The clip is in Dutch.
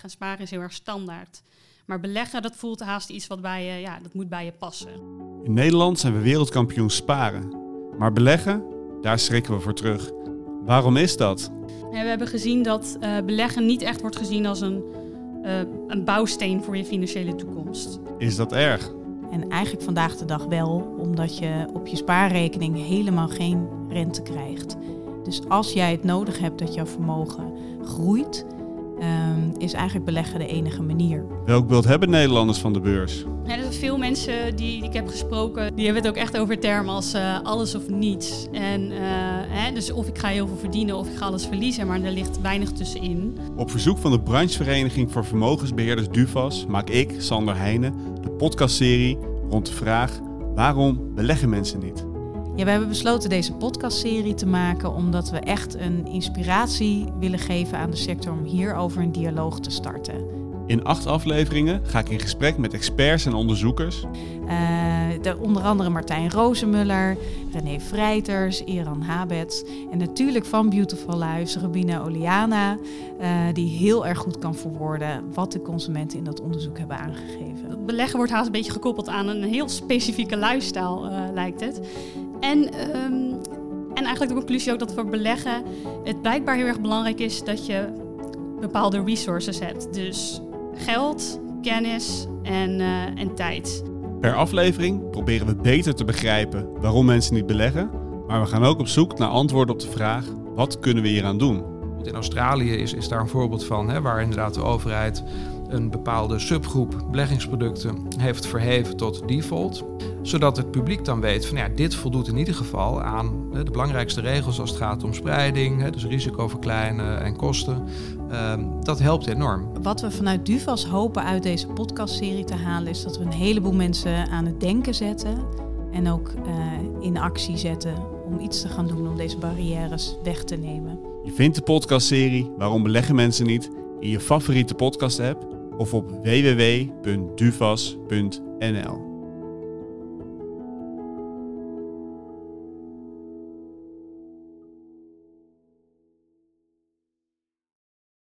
Gaan sparen is heel erg standaard. Maar beleggen, dat voelt haast iets wat bij je, ja, dat moet bij je passen. In Nederland zijn we wereldkampioen sparen. Maar beleggen, daar schrikken we voor terug. Waarom is dat? we hebben gezien dat uh, beleggen niet echt wordt gezien als een, uh, een bouwsteen voor je financiële toekomst. Is dat erg? En eigenlijk vandaag de dag wel, omdat je op je spaarrekening helemaal geen rente krijgt. Dus als jij het nodig hebt dat jouw vermogen groeit, um, is eigenlijk beleggen de enige manier. Welk beeld hebben Nederlanders van de beurs? Ja, er zijn veel mensen die, die, ik heb gesproken, die hebben het ook echt over termen als uh, alles of niets. En, uh, hè, dus of ik ga heel veel verdienen of ik ga alles verliezen, maar er ligt weinig tussenin. Op verzoek van de branchevereniging voor vermogensbeheerders DUVAS maak ik, Sander Heijnen, de podcastserie rond de vraag waarom beleggen mensen niet? Ja, we hebben besloten deze podcastserie te maken omdat we echt een inspiratie willen geven aan de sector om hierover een dialoog te starten. In acht afleveringen ga ik in gesprek met experts en onderzoekers. Uh, onder andere Martijn Rozenmuller, René Vrijters, Iran Habet en natuurlijk van Beautiful Lives Rubina Oliana, uh, die heel erg goed kan verwoorden wat de consumenten in dat onderzoek hebben aangegeven. Beleggen wordt haast een beetje gekoppeld aan een heel specifieke lifestyle, uh, lijkt het. En, um, en eigenlijk de conclusie ook dat voor beleggen het blijkbaar heel erg belangrijk is dat je bepaalde resources hebt. Dus geld, kennis en, uh, en tijd. Per aflevering proberen we beter te begrijpen waarom mensen niet beleggen. Maar we gaan ook op zoek naar antwoorden op de vraag: wat kunnen we hieraan doen? In Australië is, is daar een voorbeeld van, hè, waar inderdaad de overheid een bepaalde subgroep beleggingsproducten heeft verheven tot default. Zodat het publiek dan weet van ja, dit voldoet in ieder geval aan de belangrijkste regels als het gaat om spreiding, dus risico verkleinen en kosten. Ehm, dat helpt enorm. Wat we vanuit Duvas hopen uit deze podcastserie te halen is dat we een heleboel mensen aan het denken zetten en ook uh, in actie zetten om iets te gaan doen om deze barrières weg te nemen. Je vindt de podcastserie Waarom beleggen mensen niet in je favoriete podcast app of op www.duvas.nl.